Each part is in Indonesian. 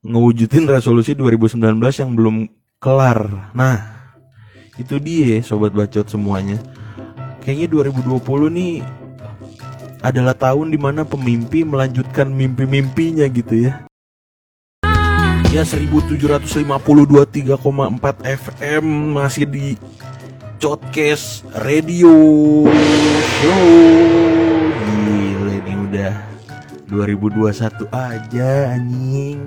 ngewujudin resolusi 2019 yang belum kelar. Nah, itu dia sobat bacot semuanya. Kayaknya 2020 nih adalah tahun di mana pemimpi melanjutkan mimpi-mimpinya gitu ya. Ya 1752 3,4 FM masih di Podcast Radio Show Gila ini udah 2021 aja anjing.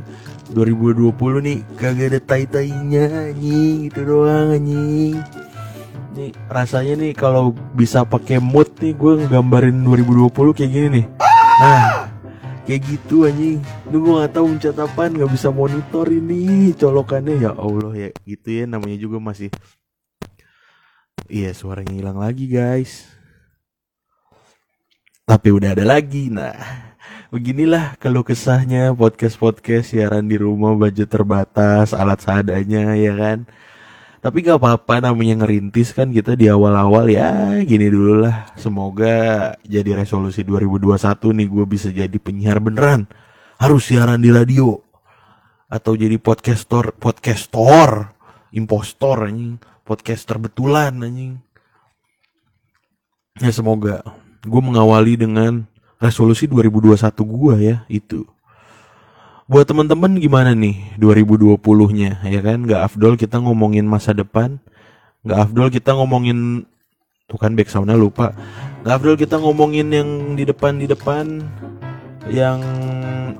2020 nih kagak ada tai-tainya anjing. Itu doang anjing. Nih rasanya nih kalau bisa pakai mood nih gue nggambarin 2020 kayak gini nih. Nah kayak gitu anjing. Lu gue gak tau mencat apaan gak bisa monitor ini colokannya. Ya Allah ya gitu ya namanya juga masih Iya suaranya hilang lagi guys. Tapi udah ada lagi Nah beginilah kalau kesahnya podcast-podcast siaran di rumah budget terbatas alat seadanya ya kan? Tapi gak apa-apa namanya ngerintis kan kita di awal-awal ya. Gini dulu lah semoga jadi resolusi 2021 nih gue bisa jadi penyiar beneran. Harus siaran di radio. Atau jadi podcaster podcaster impostor anjing. Podcaster betulan anjing. Ya semoga. Gue mengawali dengan resolusi 2021 gua ya itu. Buat teman-teman gimana nih 2020-nya ya kan? Gak afdol kita ngomongin masa depan, gak afdol kita ngomongin tuh kan back soundnya lupa. Gak afdol kita ngomongin yang di depan di depan yang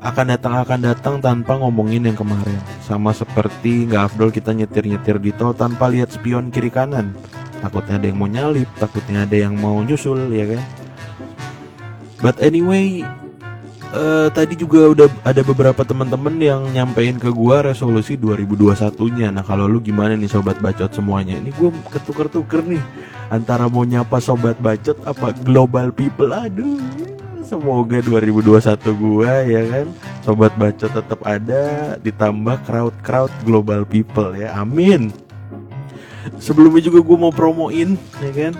akan datang akan datang tanpa ngomongin yang kemarin. Sama seperti gak afdol kita nyetir-nyetir di tol tanpa lihat spion kiri kanan. Takutnya ada yang mau nyalip, takutnya ada yang mau nyusul ya kan? But anyway, uh, tadi juga udah ada beberapa teman-teman yang nyampein ke gua resolusi 2021-nya. Nah, kalau lu gimana nih sobat bacot semuanya? Ini gua ketuker-tuker nih antara mau nyapa sobat bacot apa global people. Aduh. Semoga 2021 gua ya kan sobat bacot tetap ada ditambah crowd-crowd global people ya. Amin. Sebelumnya juga gua mau promoin ya kan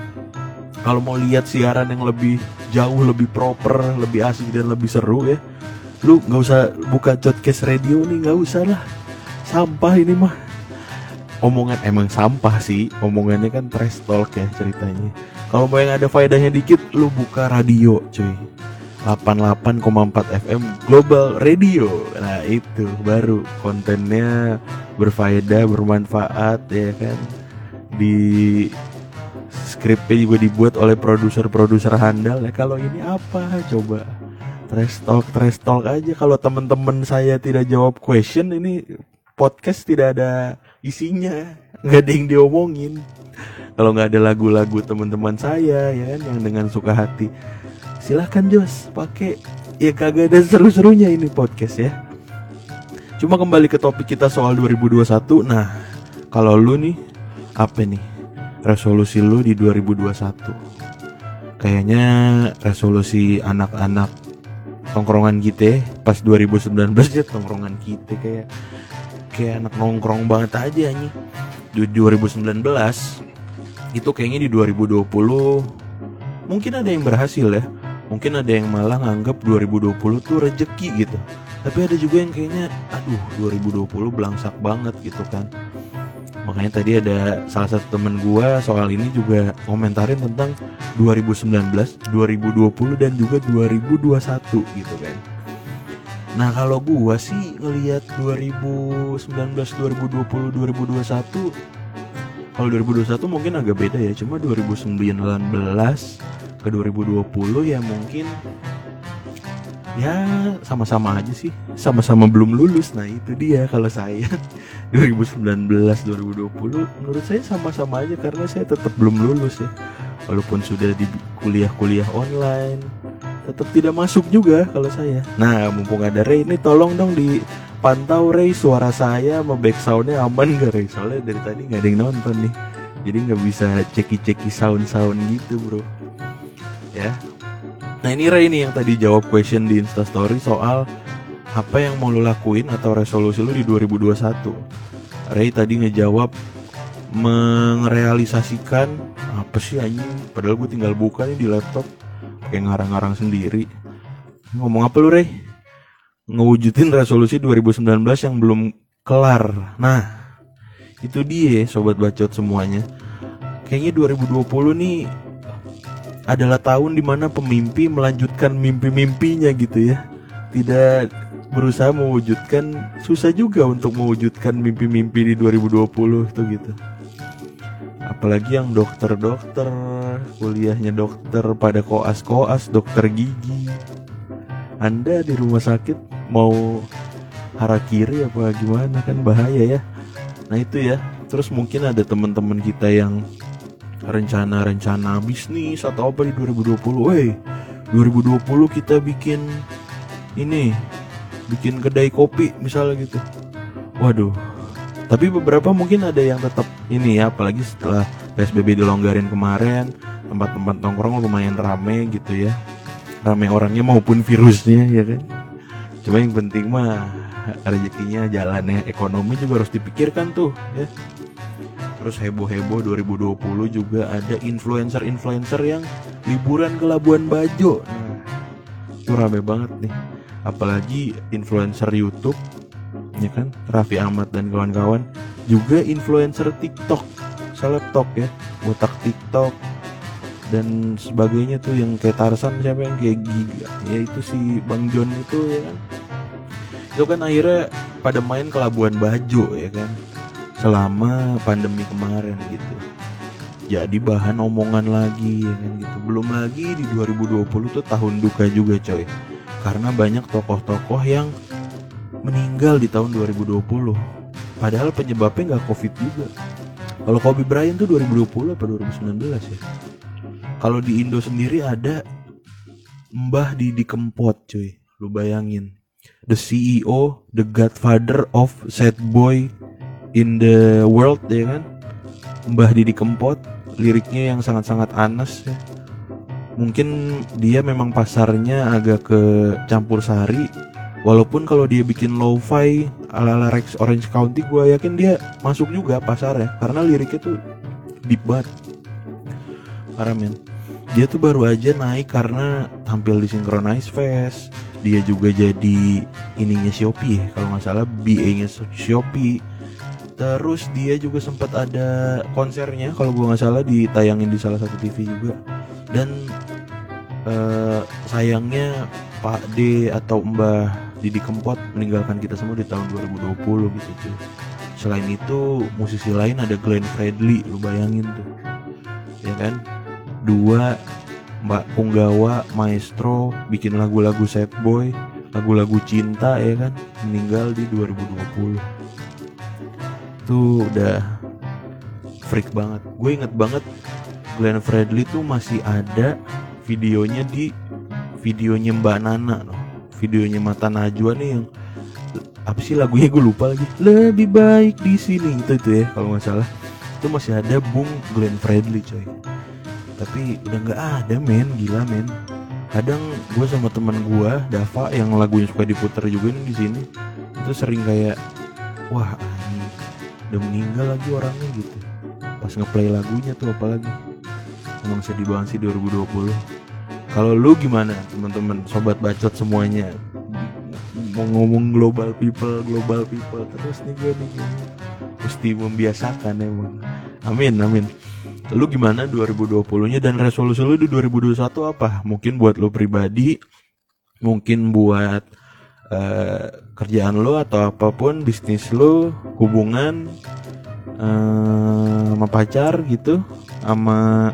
kalau mau lihat siaran yang lebih jauh lebih proper lebih asik dan lebih seru ya. Lu nggak usah buka podcast radio nih nggak usah lah. Sampah ini mah. Omongan emang sampah sih. Omongannya kan trash talk ya ceritanya. Kalau mau yang ada faedahnya dikit lu buka radio cuy. 88,4 FM Global Radio. Nah itu baru kontennya berfaedah, bermanfaat ya kan? Di skripnya juga dibuat oleh produser-produser handal ya. Kalau ini apa? Coba trash talk trash talk aja. Kalau teman-teman saya tidak jawab question ini podcast tidak ada isinya. Nggak ada yang diomongin. Kalau nggak ada lagu-lagu teman-teman saya ya kan yang dengan suka hati. Silahkan Jos pakai. Ya kagak ada seru-serunya ini podcast ya. Cuma kembali ke topik kita soal 2021 nah kalau lu nih apa nih resolusi lu di 2021 kayaknya resolusi anak-anak tongkrongan kita pas 2019 ya tongkrongan kita kayak kayak anak nongkrong banget aja nih di 2019 itu kayaknya di 2020 mungkin ada yang berhasil ya. Mungkin ada yang malah nganggap 2020 tuh rejeki gitu. Tapi ada juga yang kayaknya aduh 2020 belangsak banget gitu kan makanya tadi ada salah satu temen gua soal ini juga komentarin tentang 2019, 2020 dan juga 2021 gitu kan. Nah kalau gua sih ngelihat 2019, 2020, 2021 kalau 2021 mungkin agak beda ya, cuma 2019 ke 2020 ya mungkin ya sama-sama aja sih. Sama-sama belum lulus. Nah itu dia kalau saya. 2019 2020 menurut saya sama-sama aja karena saya tetap belum lulus ya. Walaupun sudah di kuliah-kuliah online tetap tidak masuk juga kalau saya. Nah mumpung ada Ray ini tolong dong dipantau Ray. Suara saya sama backsoundnya aman gak Ray? Soalnya dari tadi nggak ada yang nonton nih. Jadi nggak bisa ceki-ceki sound-sound gitu bro. Ya Nah ini Ray nih yang tadi jawab question di instastory soal apa yang mau lo lakuin atau resolusi lo di 2021 Ray tadi ngejawab merealisasikan apa sih anjing padahal gue tinggal buka nih di laptop kayak ngarang-ngarang sendiri ngomong apa lu Ray ngewujudin resolusi 2019 yang belum kelar. Nah, itu dia sobat bacot semuanya. Kayaknya 2020 nih adalah tahun di mana pemimpi melanjutkan mimpi-mimpinya gitu ya. Tidak berusaha mewujudkan susah juga untuk mewujudkan mimpi-mimpi di 2020 tuh gitu. Apalagi yang dokter-dokter, kuliahnya dokter pada koas-koas, dokter gigi. Anda di rumah sakit mau harakiri apa gimana kan bahaya ya. Nah itu ya. Terus mungkin ada teman-teman kita yang rencana-rencana bisnis atau apa di 2020. Woi, 2020 kita bikin ini, bikin kedai kopi misalnya gitu. Waduh. Tapi beberapa mungkin ada yang tetap ini ya, apalagi setelah PSBB dilonggarin kemarin, tempat-tempat nongkrong lumayan rame gitu ya. Rame orangnya maupun virusnya ya kan. Cuma yang penting mah rezekinya jalannya ekonomi juga harus dipikirkan tuh ya terus heboh-heboh 2020 juga ada influencer-influencer yang liburan ke Labuan Bajo. Nah itu rame banget nih. Apalagi influencer YouTube ya kan? Raffi Ahmad dan kawan-kawan. Juga influencer TikTok selebtok ya. Botak TikTok dan sebagainya tuh. Yang kayak Tarsan siapa yang kayak Giga? Ya itu si Bang John itu ya kan? Itu kan akhirnya pada main ke Labuan Bajo ya kan selama pandemi kemarin gitu. Jadi bahan omongan lagi ya kan gitu. Belum lagi di 2020 tuh tahun duka juga coy. Karena banyak tokoh-tokoh yang meninggal di tahun 2020 padahal penyebabnya nggak covid juga. Kalau Kobe Bryant tuh 2020 apa 2019 ya? Kalau di Indo sendiri ada Mbah Didi Kempot cuy. Lu bayangin. The CEO the godfather of sad boy in the world ya kan? Mbah Didi Kempot liriknya yang sangat-sangat anes ya. mungkin dia memang pasarnya agak ke campur sari. Walaupun kalau dia bikin lo-fi ala-ala Rex Orange County gue yakin dia masuk juga pasarnya karena liriknya tuh deep banget. Parah men. Dia tuh baru aja naik karena tampil di Synchronize Fest. Dia juga jadi ininya Shopee ya. Kalau nggak salah BA nya Shopee Terus dia juga sempat ada konsernya kalau gue nggak salah ditayangin di salah satu TV juga. Dan uh, sayangnya Pak D atau Mbah Didi Kempot meninggalkan kita semua di tahun 2020 gitu cuy. Selain itu musisi lain ada Glenn Fredly, lu bayangin tuh. Ya kan? Dua Mbak Punggawa, Maestro bikin lagu-lagu sad boy, lagu-lagu cinta ya kan, meninggal di 2020 tuh udah freak banget. Gue inget banget Glenn Fredly tuh masih ada videonya di videonya Mbak Nana loh videonya Mata Najwa nih yang apa sih lagunya? Gue lupa lagi. Lebih baik di sini. Itu itu ya kalau nggak salah. Itu masih ada Bung Glenn Fredly coy. Tapi udah nggak ada men. Gila men. Kadang gue sama teman gue Dava yang lagunya suka diputar juga nih di sini itu sering kayak wah udah meninggal lagi orangnya gitu. Pas ngeplay lagunya tuh apalagi. Emang sedih banget sih 2020 kalau lu gimana teman-teman? Sobat bacot semuanya. Mau ngomong global people global people terus nih gue nih. Mesti membiasakan emang. Amin amin. Lu gimana 2020 nya dan resolusi lu di 2021 apa? Mungkin buat lu pribadi mungkin buat uh, kerjaan lo atau apa pun bisnis lo hubungan uh, sama pacar gitu sama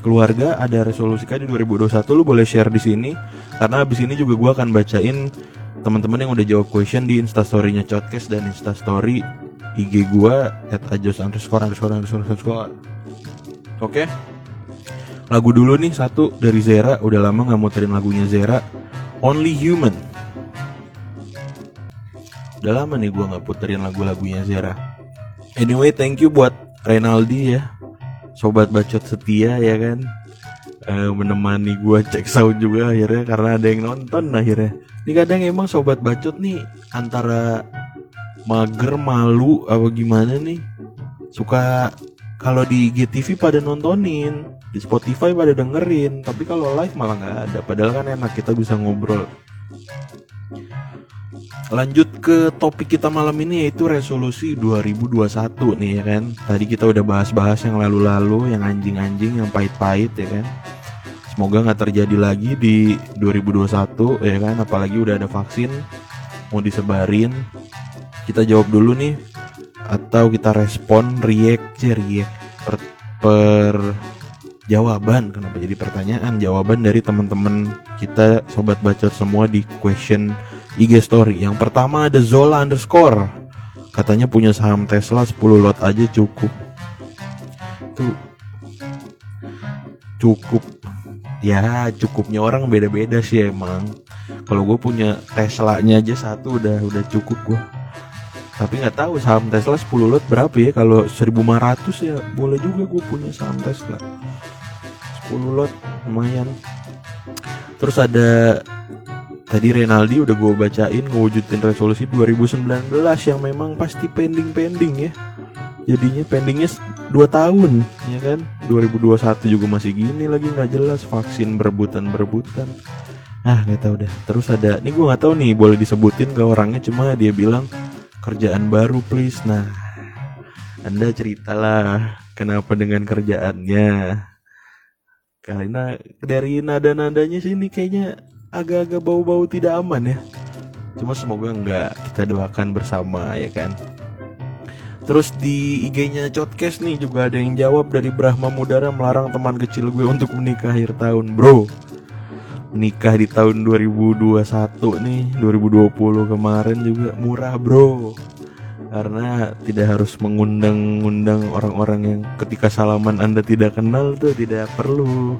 keluarga ada resolusi kan di 2021 lo boleh share di sini. Karena abis ini juga gue akan bacain teman-teman yang udah jawab question di instastorynya Codcast dan instastory IG gue at ajos underscore underscore underscore underscore. Oke? Lagu dulu nih satu dari Zera. Udah lama nggak muterin lagunya Zera. Only Human udah lama nih gue nggak puterin lagu-lagunya Zera anyway thank you buat Renaldi ya. Sobat bacot setia ya kan. Uh, menemani gue cek sound juga akhirnya karena ada yang nonton akhirnya. Ini kadang emang sobat bacot nih antara mager malu apa gimana nih? Suka kalau di GTV pada nontonin di Spotify pada dengerin tapi kalau live malah nggak ada. Padahal kan enak kita bisa ngobrol lanjut ke topik kita malam ini yaitu resolusi 2021 nih ya kan? Tadi kita udah bahas-bahas yang lalu-lalu yang anjing-anjing yang pahit-pahit ya kan? Semoga nggak terjadi lagi di 2021 ya kan? Apalagi udah ada vaksin mau disebarin. Kita jawab dulu nih atau kita respon react react. Per, per jawaban kenapa jadi pertanyaan? Jawaban dari teman-teman kita sobat bacot semua di question IG story. Yang pertama ada Zola underscore. Katanya punya saham Tesla 10 lot aja cukup. Tuh cukup. Ya cukupnya orang beda-beda sih emang. Kalau gue punya Tesla nya aja satu udah udah cukup gue tapi nggak tahu saham Tesla 10 lot berapa ya. Kalau 1500 ya boleh juga gue punya saham Tesla. 10 lot lumayan. Terus ada tadi Renaldi udah gue bacain ngewujudin resolusi 2019 yang memang pasti pending-pending ya. Jadinya pendingnya 2 tahun ya kan? 2021 juga masih gini lagi nggak jelas vaksin berebutan-berebutan. Ah nggak tahu deh. Terus ada ini gue nggak tahu nih boleh disebutin ke orangnya? Cuma dia bilang kerjaan baru please. Nah anda ceritalah kenapa dengan kerjaannya. Karena dari nada-nadanya sih ini kayaknya agak-agak bau-bau tidak aman ya. Cuma semoga enggak kita doakan bersama ya kan. Terus di IG-nya Codcast nih juga ada yang jawab dari Brahma Mudara melarang teman kecil gue untuk menikah akhir tahun, bro. Menikah di tahun 2021 nih, 2020 kemarin juga murah, bro karena tidak harus mengundang-undang orang-orang yang ketika salaman anda tidak kenal tuh tidak perlu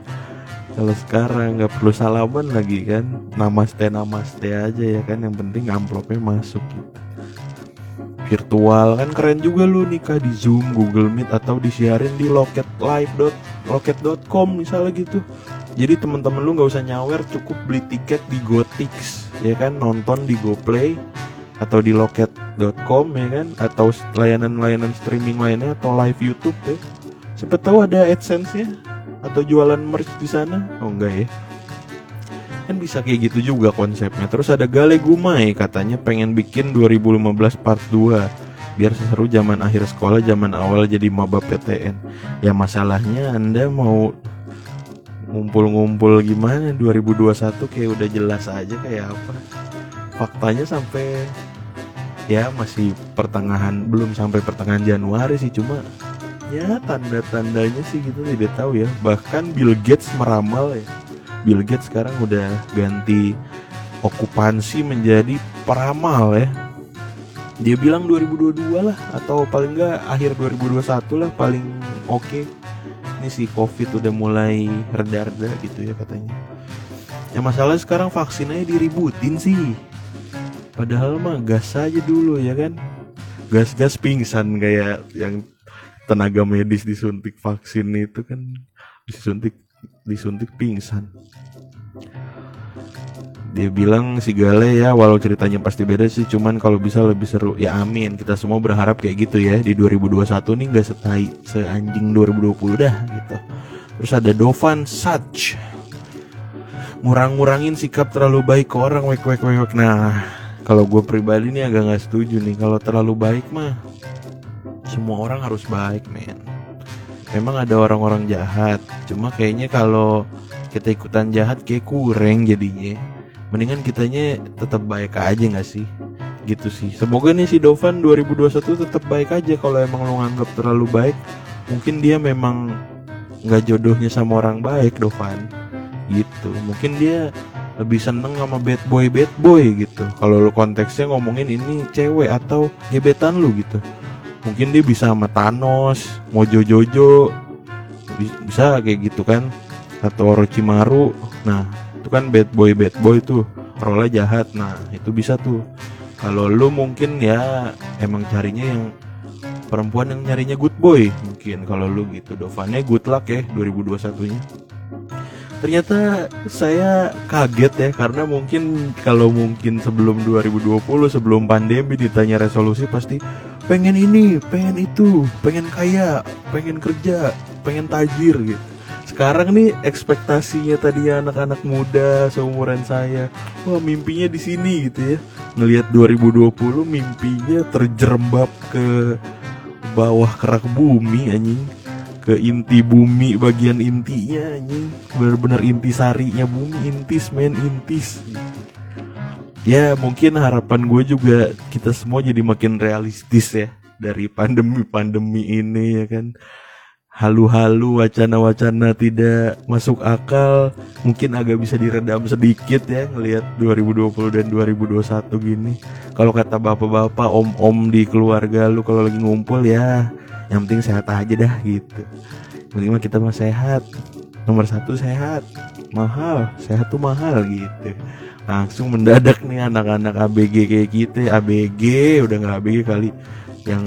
kalau sekarang nggak perlu salaman lagi kan? Namaste namaste aja ya kan? Yang penting amplopnya masuk. Gitu virtual kan? Keren juga lu nikah di zoom google meet atau disiarin di loket live loket.com misalnya gitu. Jadi teman-teman lu nggak usah nyawer cukup beli tiket di gotix ya kan? Nonton di GoPlay atau di loket.com ya kan? Atau layanan-layanan streaming lainnya atau live YouTube ya. Siapa tahu ada AdSense-nya atau jualan merch di sana. Oh enggak ya. Kan bisa kayak gitu juga konsepnya. Terus ada Gale Gumai katanya pengen bikin 2015 part 2 biar seru zaman akhir sekolah zaman awal jadi maba PTN. Ya masalahnya Anda mau ngumpul-ngumpul gimana 2021 kayak udah jelas aja kayak apa faktanya sampai ya masih pertengahan belum sampai pertengahan Januari sih cuma ya tanda-tandanya sih gitu tidak tahu ya. Bahkan Bill Gates meramal ya. Bill Gates sekarang udah ganti okupansi menjadi peramal ya. Dia bilang 2022 lah atau paling enggak akhir 2021 lah paling oke. Okay. ini si covid udah mulai reda-reda gitu ya katanya. Ya masalah sekarang vaksinnya diributin sih. Padahal mah gas aja dulu ya kan. Gas-gas pingsan kayak yang tenaga medis disuntik vaksin itu kan disuntik disuntik pingsan. Dia bilang si Gale ya walau ceritanya pasti beda sih cuman kalau bisa lebih seru. Ya amin. Kita semua berharap kayak gitu ya di 2021 nih nggak setai seanjing 2020 dah gitu. Terus ada Dovan Such ngurang-ngurangin sikap terlalu baik ke orang wek wek wek nah kalau gue pribadi nih agak nggak setuju nih. Kalau terlalu baik mah semua orang harus baik men. Memang ada orang-orang jahat. Cuma kayaknya kalau kita ikutan jahat kayak kurang jadinya. Mendingan kitanya tetap baik aja nggak sih? Gitu sih. Semoga nih si Dovan 2021 tetap baik aja. Kalau emang lo nganggap terlalu baik mungkin dia memang nggak jodohnya sama orang baik Dovan. Gitu. Mungkin dia lebih seneng sama bad boy bad boy gitu. Kalau lu konteksnya ngomongin ini cewek atau gebetan lu gitu mungkin dia bisa sama Thanos Mojo Jojo bisa kayak gitu kan. Atau Orochimaru. Nah itu kan bad boy bad boy tuh. Role jahat. Nah itu bisa tuh. Kalau lu mungkin ya emang carinya yang perempuan yang nyarinya good boy mungkin. Kalau lu gitu. Dovannya good luck ya 2021 nya ternyata saya kaget ya karena mungkin kalau mungkin sebelum 2020 sebelum pandemi ditanya resolusi pasti pengen ini pengen itu pengen kaya pengen kerja pengen tajir gitu. Sekarang nih ekspektasinya tadi anak-anak muda seumuran saya wah mimpinya di sini gitu ya. Ngelihat 2020 mimpinya terjerembab ke bawah kerak bumi anjing. Ke inti bumi bagian intinya anjing. Benar-benar inti sarinya bumi intis men intis ya mungkin harapan gue juga kita semua jadi makin realistis ya dari pandemi-pandemi ini ya kan. Halu-halu wacana-wacana tidak masuk akal mungkin agak bisa diredam sedikit ya ngelihat 2020 dan 2021 gini. Kalau kata bapak-bapak om-om di keluarga lu kalau lagi ngumpul ya yang penting sehat aja dah gitu. Penting kita mah sehat. Nomor satu sehat mahal sehat tuh mahal gitu. Langsung mendadak nih anak-anak ABG kayak kita. ABG udah nggak ABG kali. Yang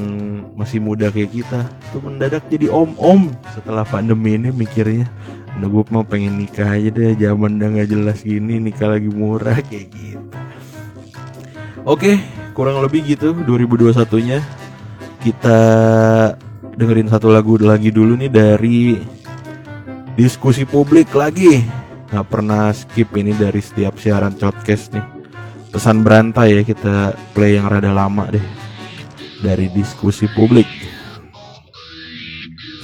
masih muda kayak kita. Tuh mendadak jadi om-om. Setelah pandemi ini mikirnya Udah gue mau pengen nikah aja deh. Zaman udah gak jelas gini Nikah lagi murah kayak gitu. Oke kurang lebih gitu 2021 nya Kita dengerin satu lagu lagi dulu nih dari Diskusi publik lagi Gak pernah skip ini dari setiap siaran podcast nih Pesan berantai ya kita play yang rada lama deh dari diskusi publik.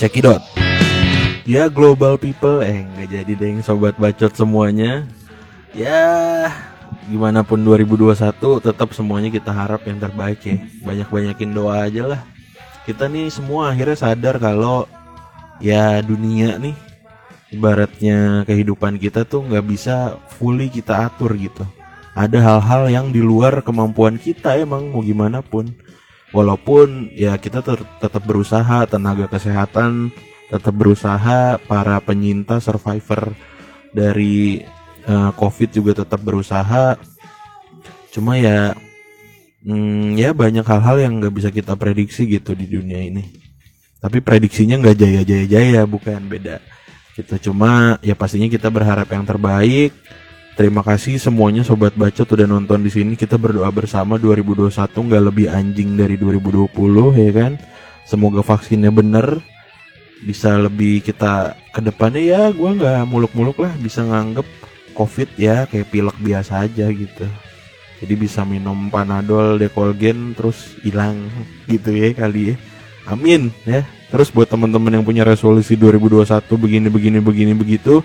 Cekidot. Ya global people eh nggak jadi deh sobat bacot semuanya. Ya gimana pun 2021 tetap semuanya kita harap yang terbaik ya. Banyak-banyakin doa aja lah. Kita nih semua akhirnya sadar kalau ya dunia nih ibaratnya kehidupan kita tuh nggak bisa fully kita atur gitu. Ada hal-hal yang di luar kemampuan kita emang mau gimana pun. Walaupun ya kita ter tetap berusaha tenaga kesehatan tetap berusaha para penyintas survivor dari uh, covid juga tetap berusaha. Cuma ya hmm, ya banyak hal-hal yang nggak bisa kita prediksi gitu di dunia ini. Tapi prediksinya nggak jaya jaya jaya bukan. Beda kita cuma ya pastinya kita berharap yang terbaik. Terima kasih semuanya sobat bacot udah nonton di sini. Kita berdoa bersama 2021 nggak lebih anjing dari 2020 ya kan. Semoga vaksinnya bener. Bisa lebih kita ke depannya ya gue nggak muluk-muluk lah. Bisa nganggep covid ya kayak pilek biasa aja gitu. Jadi bisa minum panadol dekolgen terus hilang gitu ya kali ya amin ya. Terus buat teman-teman yang punya resolusi 2021 begini begini begini begitu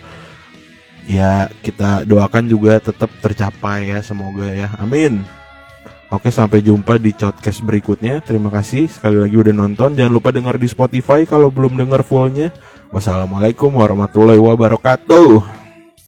ya kita doakan juga tetap tercapai ya. Semoga ya. Amin. Oke sampai jumpa di podcast berikutnya. Terima kasih sekali lagi udah nonton. Jangan lupa dengar di Spotify kalau belum dengar fullnya. Wassalamualaikum warahmatullahi wabarakatuh